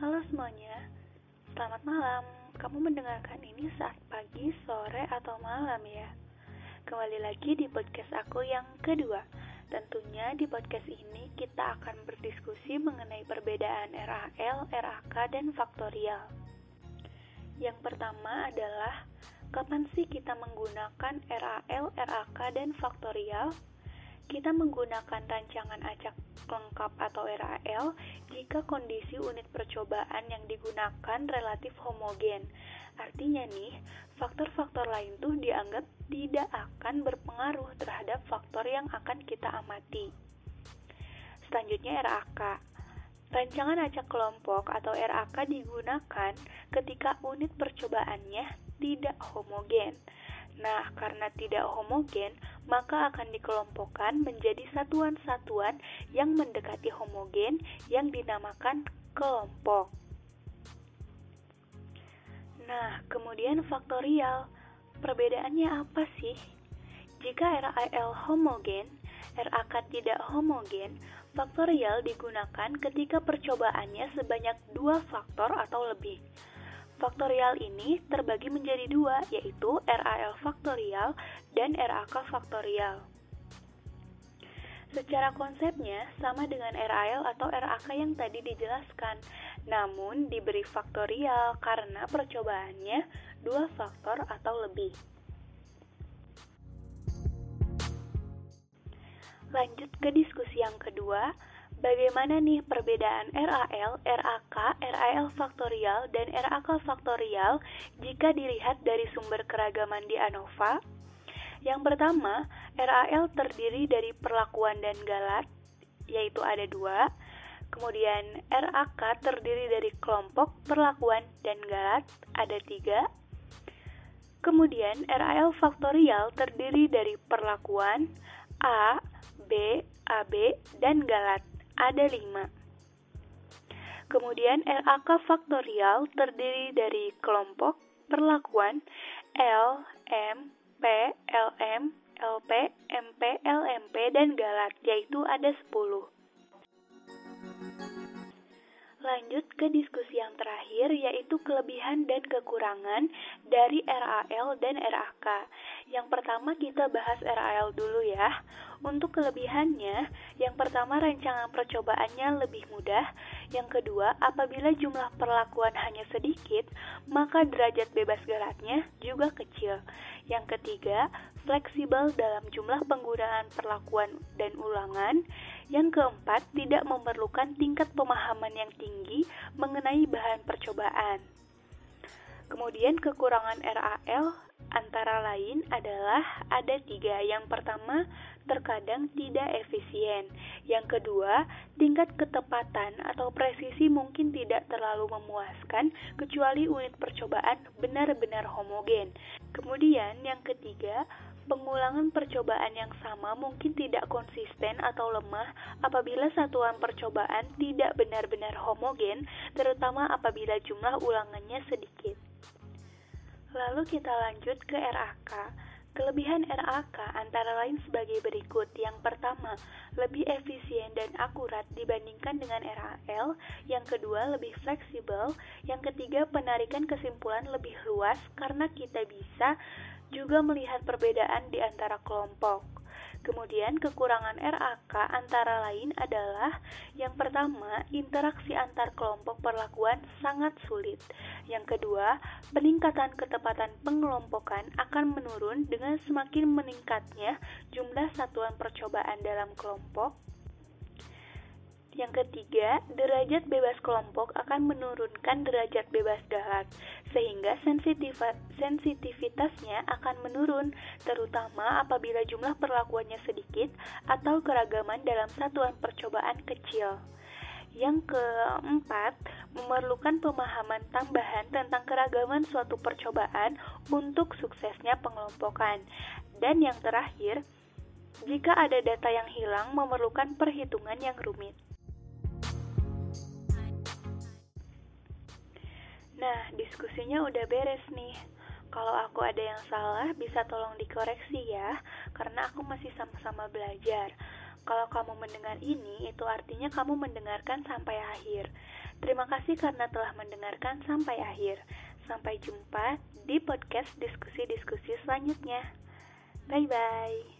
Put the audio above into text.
Halo semuanya, selamat malam. Kamu mendengarkan ini saat pagi, sore, atau malam ya? Kembali lagi di podcast aku yang kedua. Tentunya di podcast ini kita akan berdiskusi mengenai perbedaan RAL, RAK, dan faktorial. Yang pertama adalah kapan sih kita menggunakan RAL, RAK, dan faktorial? Kita menggunakan rancangan acak lengkap atau RAL jika kondisi unit percobaan yang digunakan relatif homogen. Artinya nih, faktor-faktor lain tuh dianggap tidak akan berpengaruh terhadap faktor yang akan kita amati. Selanjutnya RAK. Rancangan acak kelompok atau RAK digunakan ketika unit percobaannya tidak homogen. Nah, karena tidak homogen, maka akan dikelompokkan menjadi satuan-satuan yang mendekati homogen yang dinamakan kelompok. Nah, kemudian faktorial. Perbedaannya apa sih? Jika RAL homogen, RAK tidak homogen, faktorial digunakan ketika percobaannya sebanyak dua faktor atau lebih. Faktorial ini terbagi menjadi dua, yaitu RAL faktorial dan RAK faktorial. Secara konsepnya sama dengan RAL atau RAK yang tadi dijelaskan, namun diberi faktorial karena percobaannya dua faktor atau lebih. Lanjut ke diskusi yang kedua, Bagaimana nih perbedaan RAL, RAK, RAL faktorial, dan RAK faktorial jika dilihat dari sumber keragaman di ANOVA? Yang pertama, RAL terdiri dari perlakuan dan galat, yaitu ada dua. Kemudian RAK terdiri dari kelompok, perlakuan, dan galat, ada tiga. Kemudian RAL faktorial terdiri dari perlakuan, A, B, AB, dan galat ada 5. Kemudian RAK faktorial terdiri dari kelompok perlakuan L, M, P, LM, LP, MP, LMP, dan galat, yaitu ada 10. Lanjut ke diskusi yang terakhir, yaitu kelebihan dan kekurangan dari RAL dan RAK. Yang pertama kita bahas RAL dulu ya. Untuk kelebihannya, yang pertama rancangan percobaannya lebih mudah. Yang kedua, apabila jumlah perlakuan hanya sedikit, maka derajat bebas galatnya juga kecil. Yang ketiga, fleksibel dalam jumlah penggunaan perlakuan dan ulangan. Yang keempat, tidak memerlukan tingkat pemahaman yang tinggi mengenai bahan percobaan. Kemudian kekurangan RAL antara lain adalah ada tiga. Yang pertama, terkadang tidak efisien. Yang kedua, tingkat ketepatan atau presisi mungkin tidak terlalu memuaskan kecuali unit percobaan benar-benar homogen. Kemudian yang ketiga, pengulangan percobaan yang sama mungkin tidak konsisten atau lemah apabila satuan percobaan tidak benar-benar homogen, terutama apabila jumlah ulangannya sedikit. Lalu kita lanjut ke RAK. Kelebihan RAK antara lain sebagai berikut. Yang pertama, lebih efisien dan akurat dibandingkan dengan RAL. Yang kedua, lebih fleksibel. Yang ketiga, penarikan kesimpulan lebih luas karena kita bisa juga melihat perbedaan di antara kelompok. Kemudian kekurangan RAK antara lain adalah yang pertama, interaksi antar kelompok perlakuan sangat sulit. Yang kedua, peningkatan ketepatan pengelompokan akan menurun dengan semakin meningkatnya jumlah satuan percobaan dalam kelompok yang ketiga, derajat bebas kelompok akan menurunkan derajat bebas galat, sehingga sensitivitasnya akan menurun, terutama apabila jumlah perlakuannya sedikit atau keragaman dalam satuan percobaan kecil. Yang keempat, memerlukan pemahaman tambahan tentang keragaman suatu percobaan untuk suksesnya pengelompokan. Dan yang terakhir, jika ada data yang hilang, memerlukan perhitungan yang rumit. Nah, diskusinya udah beres nih. Kalau aku ada yang salah, bisa tolong dikoreksi ya, karena aku masih sama-sama belajar. Kalau kamu mendengar ini, itu artinya kamu mendengarkan sampai akhir. Terima kasih karena telah mendengarkan sampai akhir. Sampai jumpa di podcast diskusi-diskusi selanjutnya. Bye bye.